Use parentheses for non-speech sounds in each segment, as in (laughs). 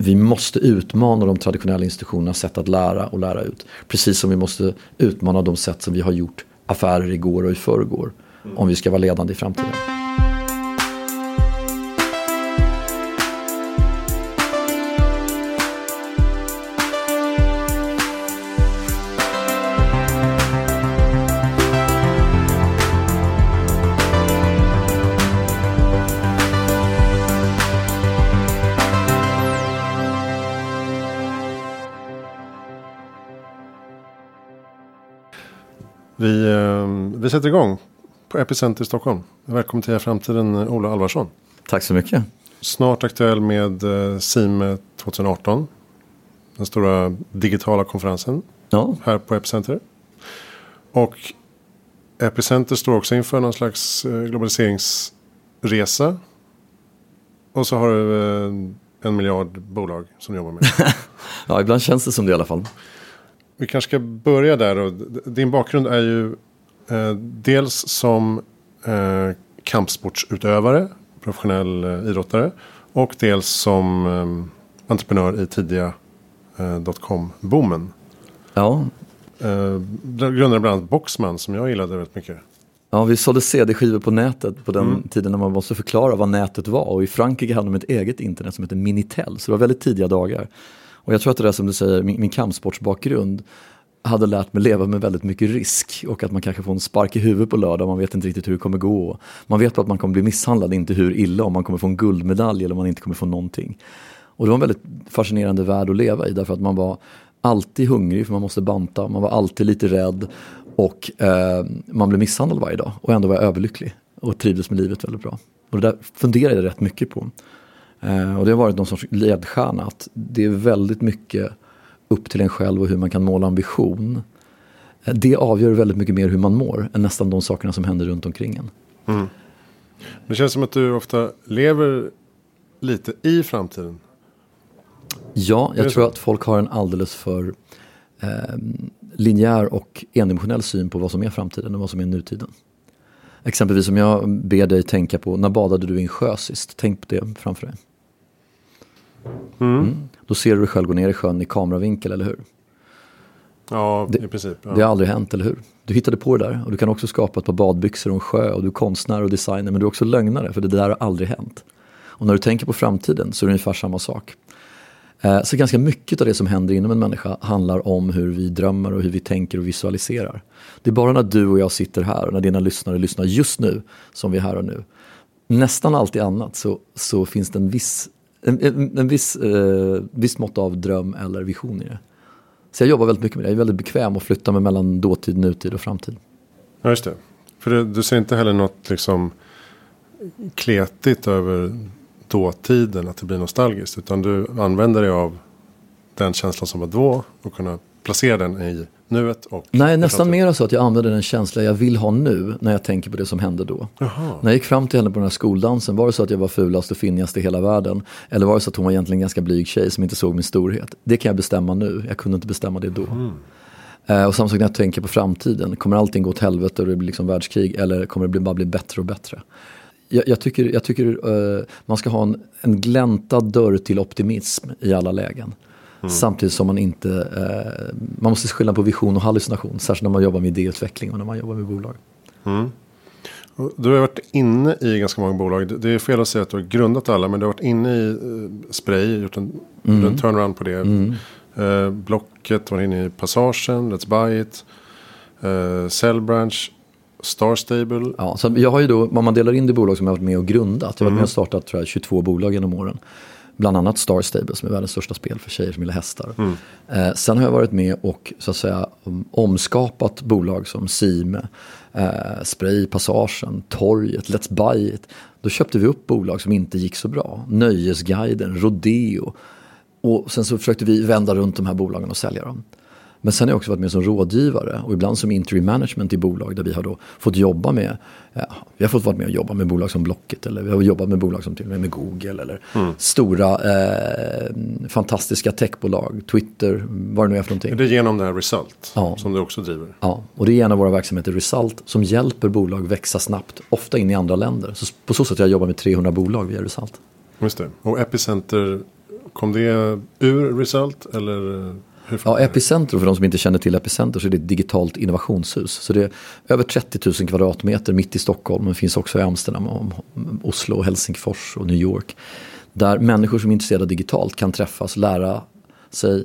vi måste utmana de traditionella institutionernas sätt att lära och lära ut. Precis som vi måste utmana de sätt som vi har gjort affärer igår och i förrgår. Om vi ska vara ledande i framtiden. Vi sätter igång på Epicenter i Stockholm. Välkommen till Framtiden Ola Alvarsson. Tack så mycket. Snart aktuell med eh, SIME 2018. Den stora digitala konferensen Ja, här på Epicenter. Och Epicenter står också inför någon slags eh, globaliseringsresa. Och så har du eh, en miljard bolag som jobbar med (laughs) ja, ibland känns det som det i alla fall. Vi kanske ska börja där. Och din bakgrund är ju eh, dels som eh, kampsportsutövare, professionell eh, idrottare. Och dels som eh, entreprenör i tidiga eh, dotcom-boomen. Ja, Eh, grundade bland annat Boxman som jag gillade väldigt mycket. Ja, vi sålde CD-skivor på nätet på den tiden när man måste förklara vad nätet var. Och i Frankrike hade de ett eget internet som heter Minitel, så det var väldigt tidiga dagar. Och jag tror att det där som du säger, min, min kampsportsbakgrund hade lärt mig leva med väldigt mycket risk och att man kanske får en spark i huvudet på lördag, man vet inte riktigt hur det kommer gå. Man vet bara att man kommer bli misshandlad, inte hur illa, om man kommer få en guldmedalj eller om man inte kommer få någonting. Och det var en väldigt fascinerande värld att leva i därför att man var alltid hungrig för man måste banta, man var alltid lite rädd och eh, man blev misshandlad varje dag och ändå var jag överlycklig och trivdes med livet väldigt bra. Och det där funderade jag rätt mycket på. Eh, och det har varit någon sorts ledstjärna att det är väldigt mycket upp till en själv och hur man kan måla en vision. Eh, Det avgör väldigt mycket mer hur man mår än nästan de sakerna som händer runt omkring en. Det känns som att du ofta lever lite i framtiden. Ja, jag tror att folk har en alldeles för eh, linjär och endimensionell syn på vad som är framtiden och vad som är nutiden. Exempelvis om jag ber dig tänka på, när badade du i en sjö sist? Tänk på det framför dig. Mm. Då ser du dig själv gå ner i sjön i kameravinkel, eller hur? Ja, Det- i princip. Ja. Det har aldrig hänt, eller hur? Du hittade på det där och du kan också skapa ett par badbyxor och en sjö och du är konstnär och designer men du är också lögnare för det där har aldrig hänt. Och när du tänker på framtiden så är det ungefär samma sak. Eh, Så ganska mycket av det som händer inom en människa handlar om hur vi drömmer och hur vi tänker och visualiserar. Det är bara när du och jag sitter här och när dina lyssnare lyssnar just nu som vi är här och nu. Nästan alltid annat så, så finns det en viss, en, en, en viss, eh, viss mått av dröm eller vision i det. Så jag jobbar väldigt mycket med det. Jag är väldigt bekväm att flytta mig mellan dåtid, nutid och framtid. Ja, just det. För du, du ser inte heller något liksom kletigt över dåtiden, att det blir nostalgiskt. Utan du använder dig av den känslan som var då och kunna placera den i nuet och Nej, nästan mer så att jag använder den känsla jag vill ha nu när jag tänker på det som hände då. Jaha. När jag gick fram till henne på den här skoldansen, var det så att jag var fulast och finnigast i hela världen? Eller var det så att hon var egentligen en ganska blyg tjej som inte såg min storhet? Det kan jag bestämma nu, jag kunde inte bestämma det då. Eh, och samma sak när jag tänker på framtiden, kommer allting gå åt helvete och det blir liksom världskrig eller kommer det bara bli bättre och bättre? Jag, jag tycker, jag tycker eh, man ska ha en, en gläntad dörr till optimism i alla lägen. Samtidigt som man inte, eh, man måste skilja på vision och hallucination, särskilt när man jobbar med idéutveckling och när man jobbar med bolag. Och Du har varit inne i ganska många bolag. Det- är fel att säga att du har grundat alla. Men du har varit inne i eh, Spray. Gjort en, Mm. en turnaround på det. Eh, Blocket var inne i Passagen. Let's Buy It. Eh, Cellbranch. Star Stable. Ja, så jag har ju då, om man delar in det bolag som jag har varit med och grundat, jag har varit med och startat tror jag, 22 bolag genom åren. Bland annat Star Stable som är världens största spel för tjejer som gillar hästar. Eh, sen har jag varit med och så att säga om- omskapat bolag som Sime, eh, Spray, Passagen, Torget, Let's Buy It. Då köpte vi upp bolag som inte gick så bra. Nöjesguiden, Rodeo. Och sen så försökte vi vända runt de här bolagen och sälja dem. Men sen har jag också varit med som rådgivare och ibland som interim management i bolag där vi har då fått jobba med, ja, vi har fått vara med och jobba med bolag som Blocket eller vi har jobbat med bolag som till och med med Google eller stora eh, fantastiska techbolag, Twitter, vad det nu är för någonting. Det är genom det här Result. Ja. Som du också driver. Ja, och det är en av våra verksamheter, Result, som hjälper bolag växa snabbt, ofta in i andra länder. Så på så sätt har jag jobbat med 300 bolag via Result. Just det. Och Epicenter kom det ur Result eller? Hur ja, Epicenter, för de som inte känner till Epicenter, så är det ett digitalt innovationshus. Så det är över 30 000 kvadratmeter mitt i Stockholm, men finns också i Amsterdam, Oslo, Helsingfors och New York. Där människor som är intresserade digitalt kan träffas, lära sig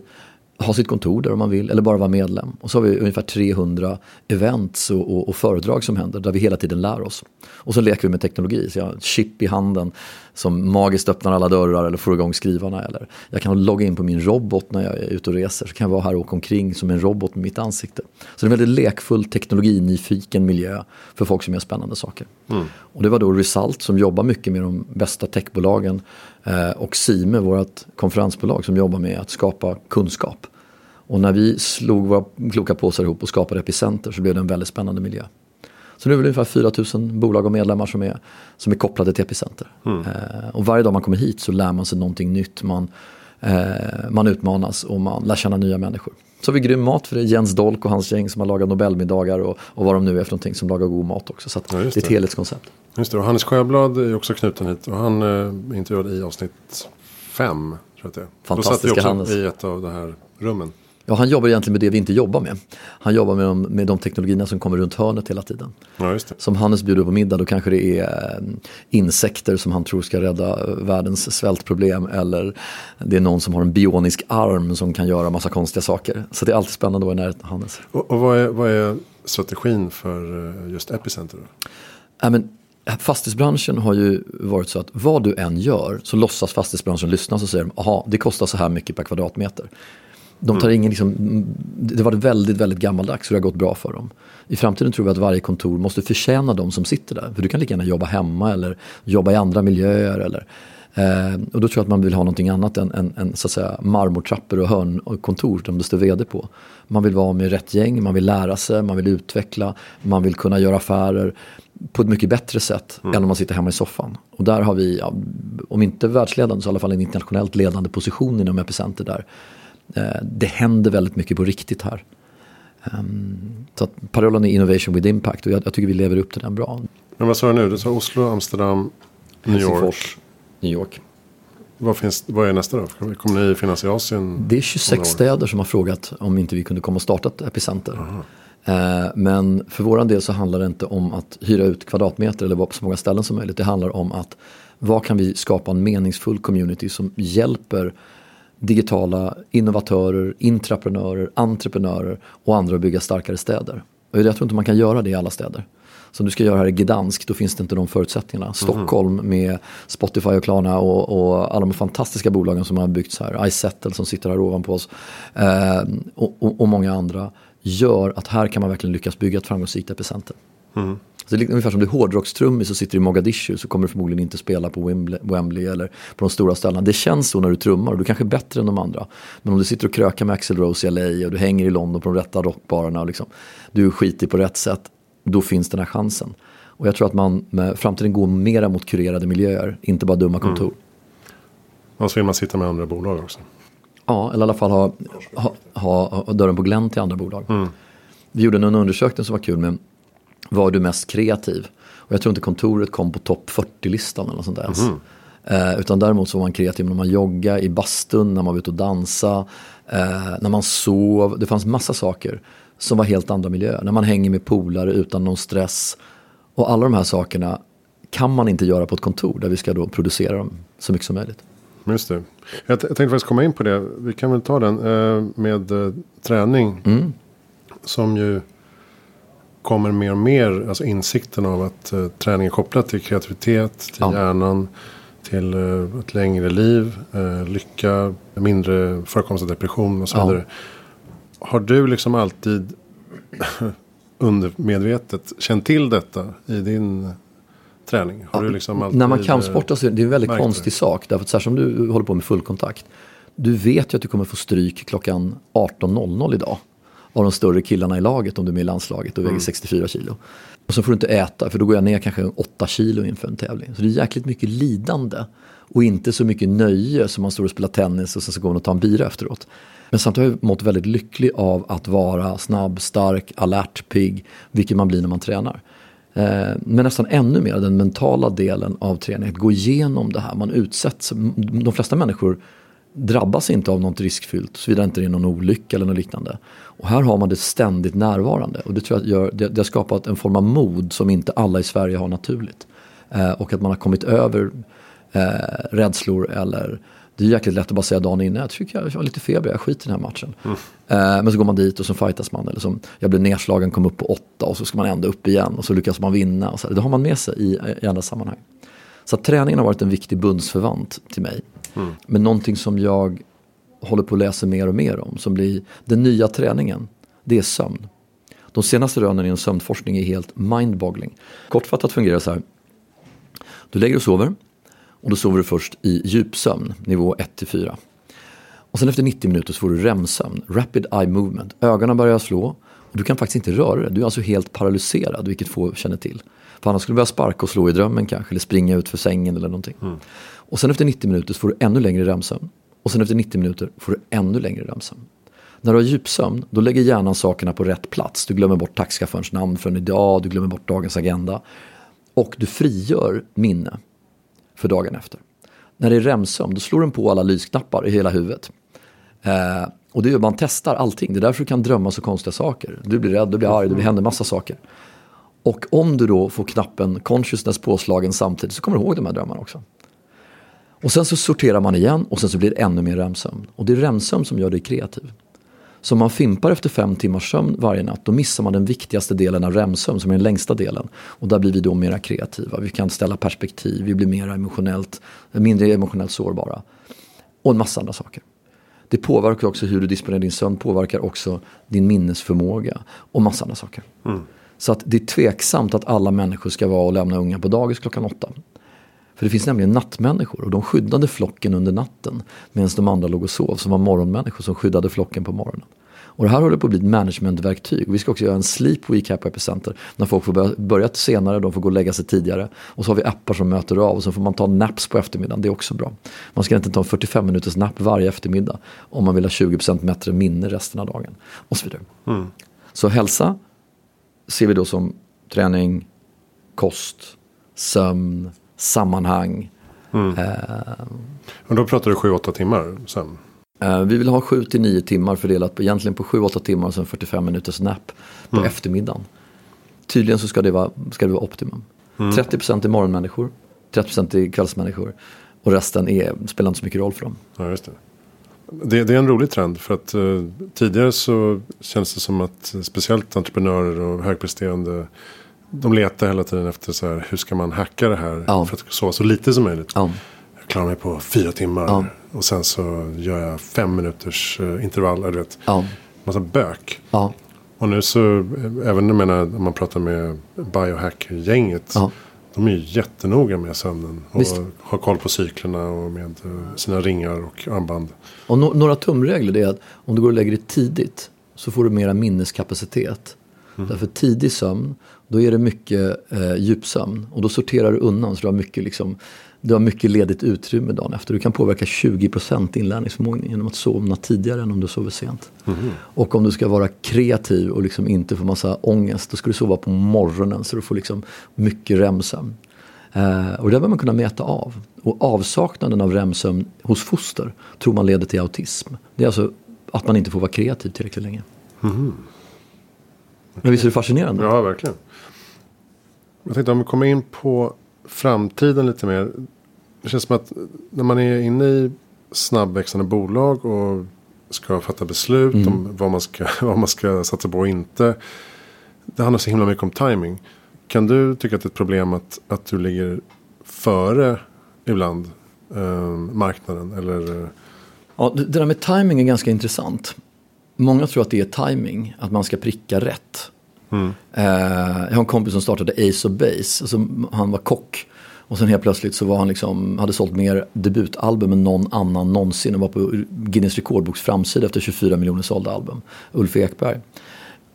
ha sitt kontor där om man vill eller bara vara medlem. Och så har vi ungefär 300 events och, och, och, föredrag som händer där vi hela tiden lär oss. Och så leker vi med teknologi, så jag har chip i handen som magiskt öppnar alla dörrar eller får igång skrivarna. Eller jag kan logga in på min robot när jag är ute och reser, så kan jag vara här och åka omkring som en robot med mitt ansikte. Så det är en väldigt lekfull teknologinyfiken miljö för folk som gör spännande saker. Mm. Och det var då Result som jobbar mycket med de bästa techbolagen eh, och Sime, vårt konferensbolag som jobbar med att skapa kunskap. Och när vi slog våra kloka påsar ihop och skapade Epicenter så blev det en väldigt spännande miljö. Så nu är det ungefär 4 000 bolag och medlemmar som är, som är kopplade till Epicenter. Mm. Eh, och varje dag man kommer hit så lär man sig någonting nytt. Man, eh, man utmanas och man lär känna nya människor. Så har vi grym mat för det är Jens Dolk och hans gäng som har lagat Nobelmiddagar och, och vad de nu är för någonting som lagar god mat också. Så ja, det är ett helhetskoncept. Just det, och Hannes Sjöblad är också knuten hit och han eh, intervjuade i avsnitt fem. Tror jag det. Fantastiska Då satt vi också Hannes. i ett av de här rummen. Ja, han jobbar egentligen med det vi inte jobbar med. Han jobbar med de, med de teknologierna som kommer runt hörnet hela tiden. Ja, som Hannes bjuder på middag, då kanske det är eh, insekter som han tror ska rädda eh, världens svältproblem. Eller det är någon som har en bionisk arm som kan göra massa konstiga saker. Så det är alltid spännande att vara i närheten av Hannes. Och, och vad, är, vad är strategin för eh, just Epicenter? Ja, men, Fastighetsbranschen har ju varit så att vad du än gör så låtsas fastighetsbranschen lyssna och säger de, det kostar så här mycket per kvadratmeter. De tar mm. ingen, liksom, det var väldigt, väldigt gammaldags och det har gått bra för dem. I framtiden tror vi att varje kontor måste förtjäna de som sitter där. För du kan lika gärna jobba hemma eller jobba i andra miljöer. Eller, eh, och då tror jag att man vill ha någonting annat än, än, än så att säga, marmortrappor och hörn och kontor som det står vd på. Man vill vara med rätt gäng, man vill lära sig, man vill utveckla, man vill kunna göra affärer på ett mycket bättre sätt mm. än om man sitter hemma i soffan. Och där har vi, om inte världsledande så i alla fall en internationellt ledande position inom Epicenter där. Eh, det händer väldigt mycket på riktigt här. Um, så att parollen är innovation with impact och jag, jag, tycker vi lever upp till den bra. Men vad sa du nu? Du sa Oslo, Amsterdam, New York. New York. Vad, finns, vad är nästa då? Kommer ni finnas i Asien? Det är 26 städer som har frågat om inte vi kunde komma och starta ett epicenter. Uh, men för våran del så handlar det inte om att hyra ut kvadratmeter eller vara på så många ställen som möjligt. Det handlar om att vad kan vi skapa en meningsfull community som hjälper digitala innovatörer, intraprenörer, entreprenörer och andra att bygga starkare städer. Och jag tror inte man kan göra det i alla städer. Så om du ska göra här i Gdansk, då finns det inte de förutsättningarna. Mm. Stockholm med Spotify och Klarna och, och, alla de fantastiska bolagen som har byggts här. iSettle som sitter här ovanpå oss. Eh, och, och, och, många andra gör att här kan man verkligen lyckas bygga ett framgångsrikt epicenter. Mm. Så det är ungefär som du är hårdrockstrummis och sitter i Mogadishu så kommer du förmodligen inte spela på Wembley eller på de stora ställena. Det känns så när du trummar och du kanske är bättre än de andra. Men om du sitter och krökar med Axel Rose i LA och du hänger i London på de rätta rockbarerna och liksom, du skiter på rätt sätt, då finns den här chansen. Och jag tror att man med framtiden går mera mot kurerade miljöer, inte bara dumma kontor. Mm. Och så vill man sitta med andra bolag också. Ja, eller i alla fall ha, ha, ha, ha dörren på glänt till andra bolag. Mm. Vi gjorde en undersökning som var kul med var du mest kreativ? Och jag tror inte kontoret kom på topp 40-listan eller något sånt där mm. eh, utan däremot så var man kreativ när man joggade, i bastun, när man var ute och dansa, eh, när man sov. Det fanns massa saker som var helt andra miljöer. När man hänger med polare utan någon stress. Och alla de här sakerna kan man inte göra på ett kontor där vi ska då producera dem så mycket som möjligt. Just det. Jag, jag tänkte faktiskt komma in på det. Vi kan väl ta den eh, med eh, träning. Mm. Som ju kommer mer och mer alltså insikten av att uh, träning är kopplat till kreativitet, till ja. hjärnan, till uh, ett längre liv, uh, lycka, mindre förekomst av depression och så vidare. Ja. Har du liksom alltid (clears throat) undermedvetet känt till detta i din träning? Har ja, du liksom alltid, när man kampsportar så är det en väldigt konstig det. sak. Därför att särskilt om du håller på med fullkontakt. Du vet ju att du kommer få stryk klockan 18.00 idag av de större killarna i laget om du är med i landslaget och väger mm. 64 kilo. Och så får du inte äta för då går jag ner kanske 8 kilo inför en tävling. Så det är jäkligt mycket lidande och inte så mycket nöje som man står och spelar tennis och sen så går man och tar en bira efteråt. Men samtidigt har jag mått väldigt lycklig av att vara snabb, stark, alert, pigg, vilket man blir när man tränar. Eh, men nästan ännu mer den mentala delen av träningen, att gå igenom det här. Man utsätts, de flesta människor drabbas inte av något riskfyllt såvida inte det är någon olycka eller något liknande. Och här har man det ständigt närvarande och det tror jag gör, det, det har skapat en form av mod som inte alla i Sverige har naturligt. Eh, och att man har kommit över eh, rädslor eller det är jäkligt lätt att bara säga dagen innan, jag tycker jag har lite feber, jag skiter i den här matchen. Mm. Eh, men så går man dit och så fightas man. Eller som, jag blev nedslagen, kom upp på åtta och så ska man ändå upp igen och så lyckas man vinna. Och så, det har man med sig i, i andra sammanhang. Så träningen har varit en viktig bundsförvant till mig. Mm. Men någonting som jag håller på att läsa mer och mer om, som blir den nya träningen, det är sömn. De senaste rönen inom sömnforskning är helt mindboggling. Kortfattat fungerar det så här. Du lägger och sover och då sover du först i djupsömn, nivå 1-4. Och sen efter 90 minuter så får du REM-sömn, Rapid Eye Movement. Ögonen börjar slå och du kan faktiskt inte röra dig. Du är alltså helt paralyserad, vilket få känner till. För annars skulle du börja sparka och slå i drömmen kanske, eller springa ut för sängen eller någonting. Mm. Och sen efter 90 minuter så får du ännu längre REM-sömn. Och sen efter 90 minuter får du ännu längre REM-sömn. När du har djupsömn, då lägger hjärnan sakerna på rätt plats. Du glömmer bort taxichaufförens namn från idag, du glömmer bort dagens agenda. Och du frigör minne för dagen efter. När det är REM-sömn, då slår den på alla lysknappar i hela huvudet. Eh, och det gör man testar allting. Det är därför du kan drömma så konstiga saker. Du blir rädd, du blir arg, det händer massa saker. Och om du då får knappen consciousness påslagen samtidigt så kommer du ihåg de här drömmarna också. Och sen så sorterar man igen och sen så blir det ännu mer REM-sömn. Och det är REM-sömn som gör dig kreativ. Så om man fimpar efter fem timmars sömn varje natt då missar man den viktigaste delen av REM-sömn som är den längsta delen. Och där blir vi då mera kreativa, vi kan ställa perspektiv, vi blir mer emotionellt, mindre emotionellt sårbara. Och en massa andra saker. Det påverkar också hur du disponerar din sömn, påverkar också din minnesförmåga och massa andra saker. Mm. Så att det är tveksamt att alla människor ska vara och lämna unga på dagis klockan åtta. För det finns nämligen nattmänniskor och de skyddade flocken under natten medan de andra låg och sov som var morgonmänniskor som skyddade flocken på morgonen. Och det här håller på att bli ett managementverktyg. Vi ska också göra en sleep week här på Epicenter. När folk får börja, börja senare, de får gå och lägga sig tidigare. Och så har vi appar som möter av och så får man ta naps på eftermiddagen. Det är också bra. Man ska inte ta en 45 minuters napp varje eftermiddag. Om man vill ha 20% bättre minne resten av dagen. Och så vidare. Mm. Så hälsa ser vi då som träning, kost, sömn, sammanhang. Mm. Eh, Men då pratar du 7-8 timmar sen? Eh, vi vill ha 7-9 timmar fördelat på, egentligen på 7-8 timmar och sen 45 minuters nap på mm. eftermiddagen. Tydligen så ska det vara, ska det vara optimum. Mm. 30% är morgonmänniskor, 30% är kvällsmänniskor och resten är, spelar inte så mycket roll för dem. Ja, just det. Det, det, är en rolig trend för att uh, tidigare så känns det som att speciellt entreprenörer och högpresterande de letar hela tiden efter så här, hur ska man hacka det här ja. för att sova så lite som möjligt. Ja. Jag klarar mig på fyra timmar ja. och sen så gör jag fem minuters uh, intervaller. Du vet. Ja. Massa bök. Och nu så, eh, även jag menar, om man pratar med biohack-gänget. De är ju jättenoga med sömnen. Och Visst. har koll på cyklerna och med uh, sina ringar och armband. Och no några tumregler är att om du går och lägger dig tidigt så får du mera minneskapacitet. Mm. Därför tidig sömn, då är det mycket eh, djupsömn. Och då sorterar du undan så du har mycket, liksom, du har mycket ledigt utrymme dagen efter. Du kan påverka 20% inlärningsförmågan genom att somna tidigare än om du sover sent. Mm. Och om du ska vara kreativ och liksom inte få massa ångest, då ska du sova på morgonen så du får liksom mycket REM-sömn. Eh, och det behöver man kunna mäta av. Och avsaknaden av REM-sömn hos foster tror man leder till autism. Det är alltså att man inte får vara kreativ tillräckligt länge. Mm. Men visst är det fascinerande? Ja, verkligen. Jag tänkte om vi kommer in på framtiden lite mer. Det känns som att när man är inne i snabbväxande bolag och ska fatta beslut mm. om vad man, ska, (laughs) vad man ska satsa på och inte. Det handlar så himla mycket om timing. Kan du tycka att det är ett problem att, att du ligger före ibland eh, marknaden? Eller? Ja, det, det där med timing är ganska intressant. Många tror att det är timing, att man ska pricka rätt. Mm. Jag har en kompis som startade Ace of Base, alltså, han var kock. Och sen helt plötsligt så var han liksom, hade sålt mer debutalbum än någon annan någonsin och var på Guinness rekordboks framsida efter 24 miljoner sålda album. Ulf Ekberg.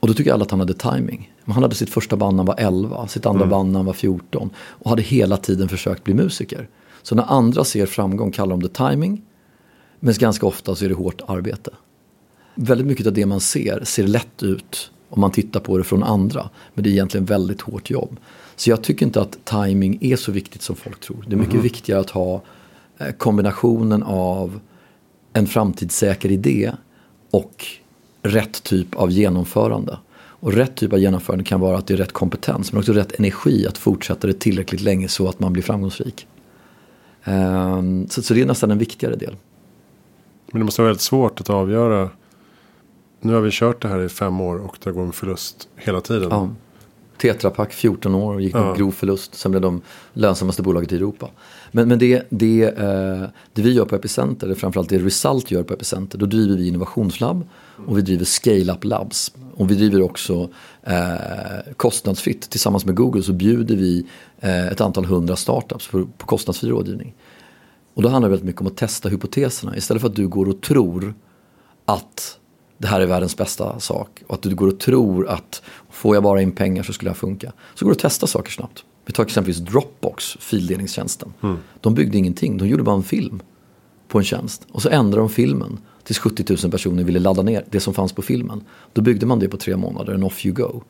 Och då tycker alla att han hade timing. Han hade sitt första band när han var 11, sitt andra mm. band när han var 14 och hade hela tiden försökt bli musiker. Så när andra ser framgång kallar de det timing. Men ganska ofta så är det hårt arbete väldigt mycket av det man ser ser lätt ut om man tittar på det från andra. Men det är egentligen väldigt hårt jobb. Så jag tycker inte att timing är så viktigt som folk tror. Det är mycket mm. viktigare att ha eh, kombinationen av en framtidssäker idé och rätt typ av genomförande. Och rätt typ av genomförande kan vara att det är rätt kompetens men också rätt energi att fortsätta det tillräckligt länge så att man blir framgångsrik. Så, så det är nästan en viktigare del. Men det måste vara väldigt svårt att avgöra. Nu har vi kört det här i fem år och det går med förlust hela tiden. Ja. Tetra Pak 14 år och gick med ja. grov förlust. Sen blev de lönsammaste bolaget i Europa. Men, men det, det, eh, det vi gör på Epicenter, eller framförallt det Result gör på Epicenter, då driver vi innovationslabb och vi driver scale-up labs. Och vi driver också eh, kostnadsfritt. Tillsammans med Google så bjuder vi eh, ett antal hundra startups på, på kostnadsfri rådgivning. Och då handlar det väldigt mycket om att testa hypoteserna. Istället för att du går och tror att det här är världens bästa sak. Och att du går och tror att får jag bara in pengar så skulle det funka. Så går du och testa saker snabbt. Vi tar exempelvis Dropbox, fildelningstjänsten. Mm. De byggde ingenting, de gjorde bara en film på en tjänst. Och så ändrade de filmen tills 70 000 personer ville ladda ner det som fanns på filmen. Då byggde man det på tre månader, en off you go.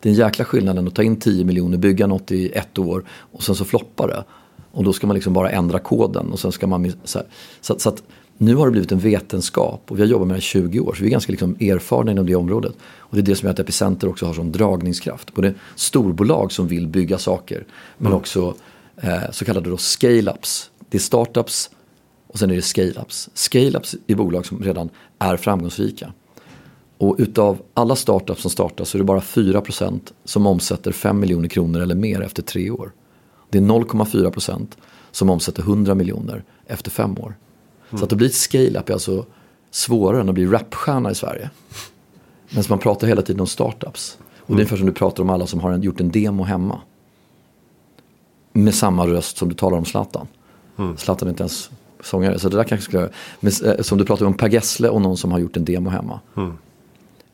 Det är en jäkla skillnad än att ta in 10 miljoner, bygga något i ett år och sen så floppar det. Och då ska man liksom bara ändra koden och sen ska man... Så, så, så att nu har det blivit en vetenskap och vi har jobbat med det i 20 år så vi är ganska liksom erfarna inom det området. Och det är det som gör att Epicenter också har sån dragningskraft. Både storbolag som vill bygga saker men mm. också eh, så kallade då scale-ups. Det är startups och sen är det scale-ups. Scale-ups är bolag som redan är framgångsrika. Och utav alla startups som startas så är det bara 4% som omsätter 5 miljoner kronor eller mer efter tre år. Det är 0,4% som omsätter 100 miljoner efter fem år. Mm. Så att det blir ett scale-up är alltså svårare än att bli rapstjärna i Sverige. Men man pratar hela tiden om startups. Och mm. det är ungefär som du pratar om alla som har gjort en demo hemma. Med samma röst som du talar om Zlatan. Mm. Zlatan är inte ens sångare. Så det där kanske skulle, men, eh, som du pratar om Per Gessle och någon som har gjort en demo hemma. Mm.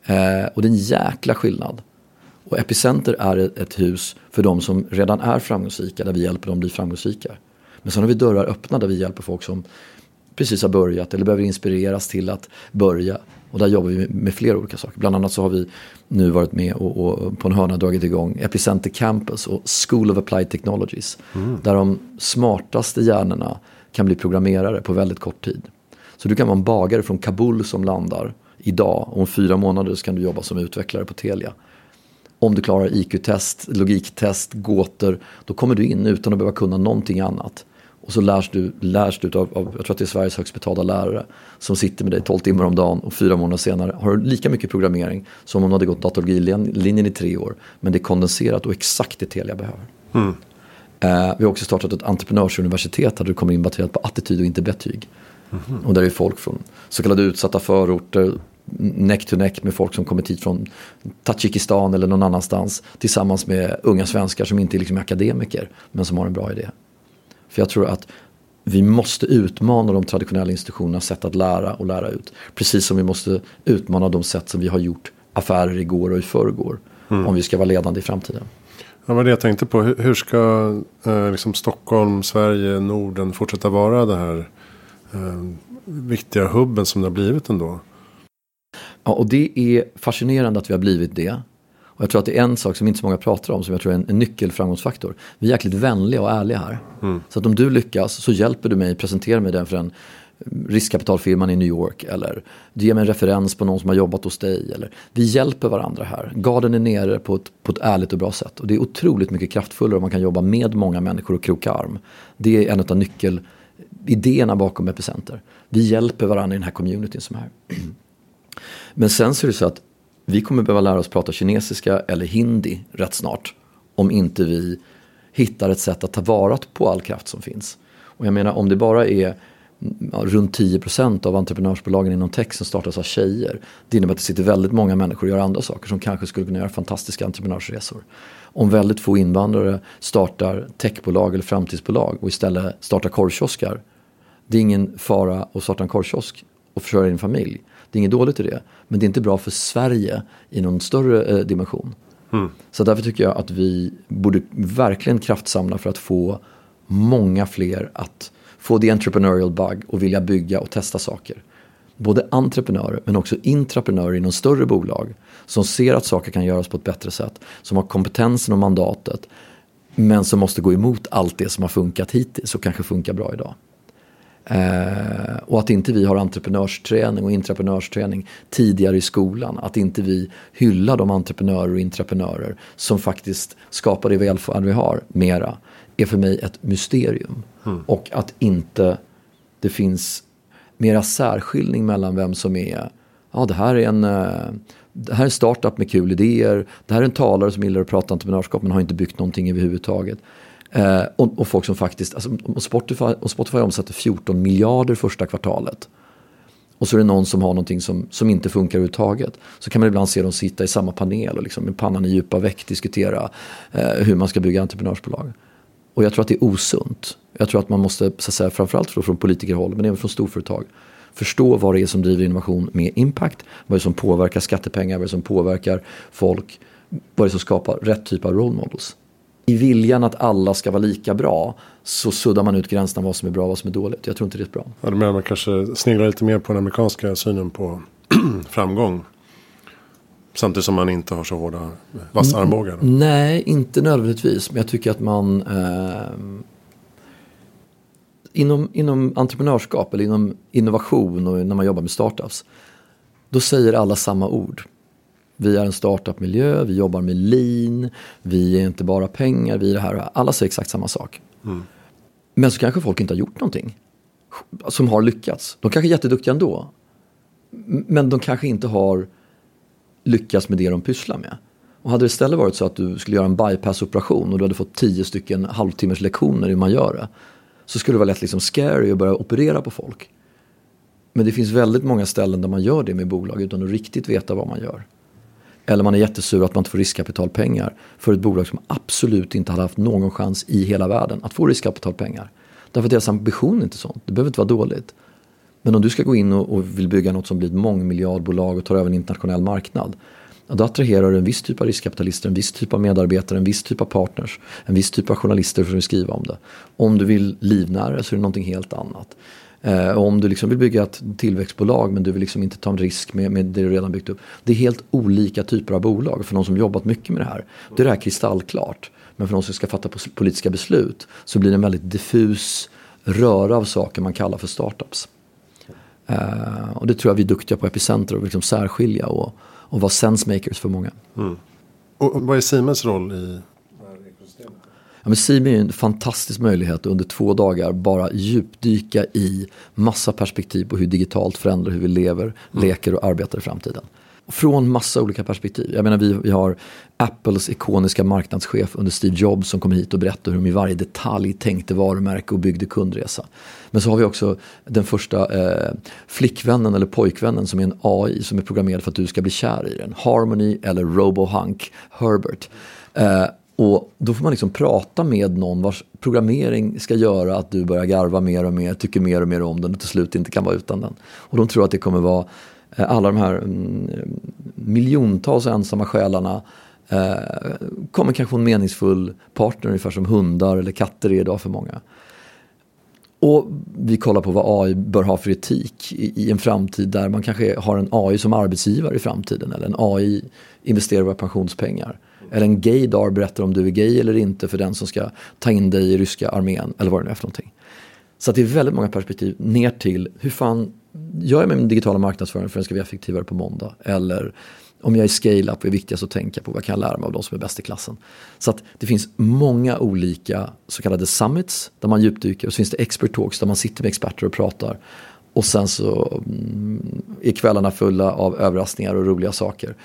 Eh, och det är en jäkla skillnad. Och Epicenter är ett hus för de som redan är framgångsrika, där vi hjälper dem bli framgångsrika. Men sen har vi dörrar öppna där vi hjälper folk som precis har börjat eller behöver inspireras till att börja. Och där jobbar vi med flera olika saker. Bland annat så har vi nu varit med och, och på en hörna dragit igång Epicenter Campus och School of Applied Technologies. Mm. Där de smartaste hjärnorna kan bli programmerare på väldigt kort tid. Så du kan vara en bagare från Kabul som landar idag och om fyra månader så kan du jobba som utvecklare på Telia. Om du klarar IQ-test, logiktest, gåtor, då kommer du in utan att behöva kunna någonting annat. Och så lärs du, lärs du av, av, jag tror att det är Sveriges högst betalda lärare, som sitter med dig 12 timmar om dagen och fyra månader senare har du lika mycket programmering som om du hade gått datologilinjen i tre år. Men det är kondenserat och exakt det Telia behöver. Mm. Eh, vi har också startat ett entreprenörsuniversitet där du kommer in baserat på attityd och inte betyg. Mm. Och där är folk från så kallade utsatta förorter, neck to neck med folk som kommit hit från Tadzjikistan eller någon annanstans. Tillsammans med unga svenskar som inte är liksom akademiker men som har en bra idé. För jag tror att vi måste utmana de traditionella institutionernas sätt att lära och lära ut. Precis som vi måste utmana de sätt som vi har gjort affärer igår och i förrgår. Mm. Om vi ska vara ledande i framtiden. Ja, var det jag tänkte på. Hur ska eh, liksom Stockholm, Sverige, Norden fortsätta vara det här eh, viktiga hubben som det har blivit ändå? Ja, och det är fascinerande att vi har blivit det. Och jag tror att det är en sak som inte så många pratar om som jag tror är en, en nyckelframgångsfaktor. Vi är jäkligt vänliga och ärliga här. Mm. Så att om du lyckas så hjälper du mig, presentera mig den för en riskkapitalfirman i New York eller du ger mig en referens på någon som har jobbat hos dig. Eller, vi hjälper varandra här. Garden är nere på ett, på ett ärligt och bra sätt. Och det är otroligt mycket kraftfullare om man kan jobba med många människor och kroka arm. Det är en av nyckelidéerna bakom Epicenter. Vi hjälper varandra i den här communityn som är. (clears throat) Men sen så är det så att vi kommer behöva lära oss prata kinesiska eller hindi rätt snart. Om inte vi hittar ett sätt att ta vara på all kraft som finns. Och jag menar om det bara är ja, runt 10% av entreprenörsbolagen inom tech som startas av tjejer. Det innebär att det sitter väldigt många människor och gör andra saker som kanske skulle kunna göra fantastiska entreprenörsresor. Om väldigt få invandrare startar techbolag eller framtidsbolag och istället startar korvkioskar. Det är ingen fara att starta en korvkiosk och försörja din familj. Det är inget dåligt i det. Men det är inte bra för Sverige i någon större eh, dimension. Mm. Så därför tycker jag att vi borde verkligen kraftsamla för att få många fler att få the entrepreneurial bug och vilja bygga och testa saker. Både entreprenörer men också intraprenörer inom större bolag som ser att saker kan göras på ett bättre sätt, som har kompetensen och mandatet men som måste gå emot allt det som har funkat hittills och kanske funkar bra idag. Eh, och att inte vi har entreprenörsträning och intraprenörsträning tidigare i skolan. Att inte vi hyllar de entreprenörer och intraprenörer som faktiskt skapar det välfärd vi har mera. Är för mig ett mysterium. Mm. Och att inte det finns mera särskiljning mellan vem som är, ja det här är en eh, det här är en startup med kul idéer. Det här är en talare som gillar att prata entreprenörskap men har inte byggt någonting överhuvudtaget. Eh, och, och, folk som faktiskt, alltså, och Spotify, och Spotify omsätter 14 miljarder första kvartalet. Och så är det någon som har någonting som, som inte funkar överhuvudtaget. Så kan man ibland se dem sitta i samma panel och liksom med pannan i djupa väck diskutera eh, hur man ska bygga entreprenörsbolag. Och jag tror att det är osunt. Jag tror att man måste, så att säga, framförallt från politikerhåll men även från storföretag, förstå vad det är som driver innovation med impact, vad det är som påverkar skattepengar, vad det är som påverkar folk, vad det är som skapar rätt typ av role models. I viljan att alla ska vara lika bra så suddar man ut gränserna vad som är bra och vad som är dåligt. Jag tror inte det är bra. Ja, du menar man kanske sneglar lite mer på den amerikanska synen på (clears throat) framgång? Samtidigt som man inte har så hårda vassa armbågar? Nej, inte nödvändigtvis. Men jag tycker att man eh, inom, inom entreprenörskap eller inom innovation och när man jobbar med startups. Då säger alla samma ord. Vi är en startup-miljö, vi jobbar med lean, vi är inte bara pengar, vi är det här. Alla säger exakt samma sak. Mm. Men så kanske folk inte har gjort någonting som har lyckats. De kanske är jätteduktiga ändå. Men de kanske inte har lyckats med det de pysslar med. Och hade det istället varit så att du skulle göra en bypass-operation och du hade fått tio stycken halvtimmars lektioner i hur man gör det så skulle det vara lätt liksom scary att börja operera på folk. Men det finns väldigt många ställen där man gör det med bolag utan att riktigt veta vad man gör. Eller man är jättesur att man inte får riskkapitalpengar för ett bolag som absolut inte hade haft någon chans i hela världen att få riskkapitalpengar. Därför att deras ambition är inte sånt. Det behöver inte vara dåligt. Men om du ska gå in och, och vill bygga något som blir ett mångmiljardbolag och tar över en internationell marknad då attraherar du en viss typ av riskkapitalister, en viss typ av medarbetare, en viss typ av partners, en viss typ av journalister som vill skriva om det. Om du vill livnära så är det någonting helt annat. Eh, om du liksom vill bygga ett tillväxtbolag men du vill liksom inte ta en risk med, med det du redan byggt upp. Det är helt olika typer av bolag. För de som jobbat mycket med det här, då är det här kristallklart. Men för de som ska fatta politiska beslut så blir det en väldigt diffus röra av saker man kallar för startups. Eh, och det tror jag vi är duktiga på Epicenter att liksom särskilja och, och vara sensemakers för många. Mm. Och vad är Siemens roll i Ja, men Simi är en fantastisk möjlighet att under två dagar bara djupdyka i massa perspektiv på hur digitalt förändrar hur vi lever, mm. leker och arbetar i framtiden. Från massa olika perspektiv. Jag menar vi, vi har Apples ikoniska marknadschef under Steve Jobs som kom hit och berättade hur de i varje detalj tänkte varumärke och byggde kundresa. Men så har vi också den första eh, flickvännen eller pojkvännen som är en AI som är programmerad för att du ska bli kär i den. Harmony eller Robohunk Herbert. Eh, och då får man liksom prata med någon vars programmering ska göra att du börjar garva mer och mer, tycker mer och mer om den och till slut inte kan vara utan den. Och de tror att det kommer vara eh, alla de här mm, miljontals ensamma själarna eh, kommer kanske få en meningsfull partner ungefär som hundar eller katter är idag för många. Och vi kollar på vad AI bör ha för etik i, i, en framtid där man kanske har en AI som arbetsgivare i framtiden eller en AI investerar våra pensionspengar. Eller en gaydar berättar om du är gay eller inte för den som ska ta in dig i ryska armén eller vad det nu är för någonting. Så det är väldigt många perspektiv ner till hur fan gör jag med min digitala marknadsföring för att den ska bli effektivare på måndag? Eller om jag är scale-up är viktigast att tänka på vad kan jag lära mig av de som är bäst i klassen. Så att det finns många olika så kallade summits där man djupdyker och så finns det expert talks där man sitter med experter och pratar. Och sen så mm, är kvällarna fulla av överraskningar och roliga saker.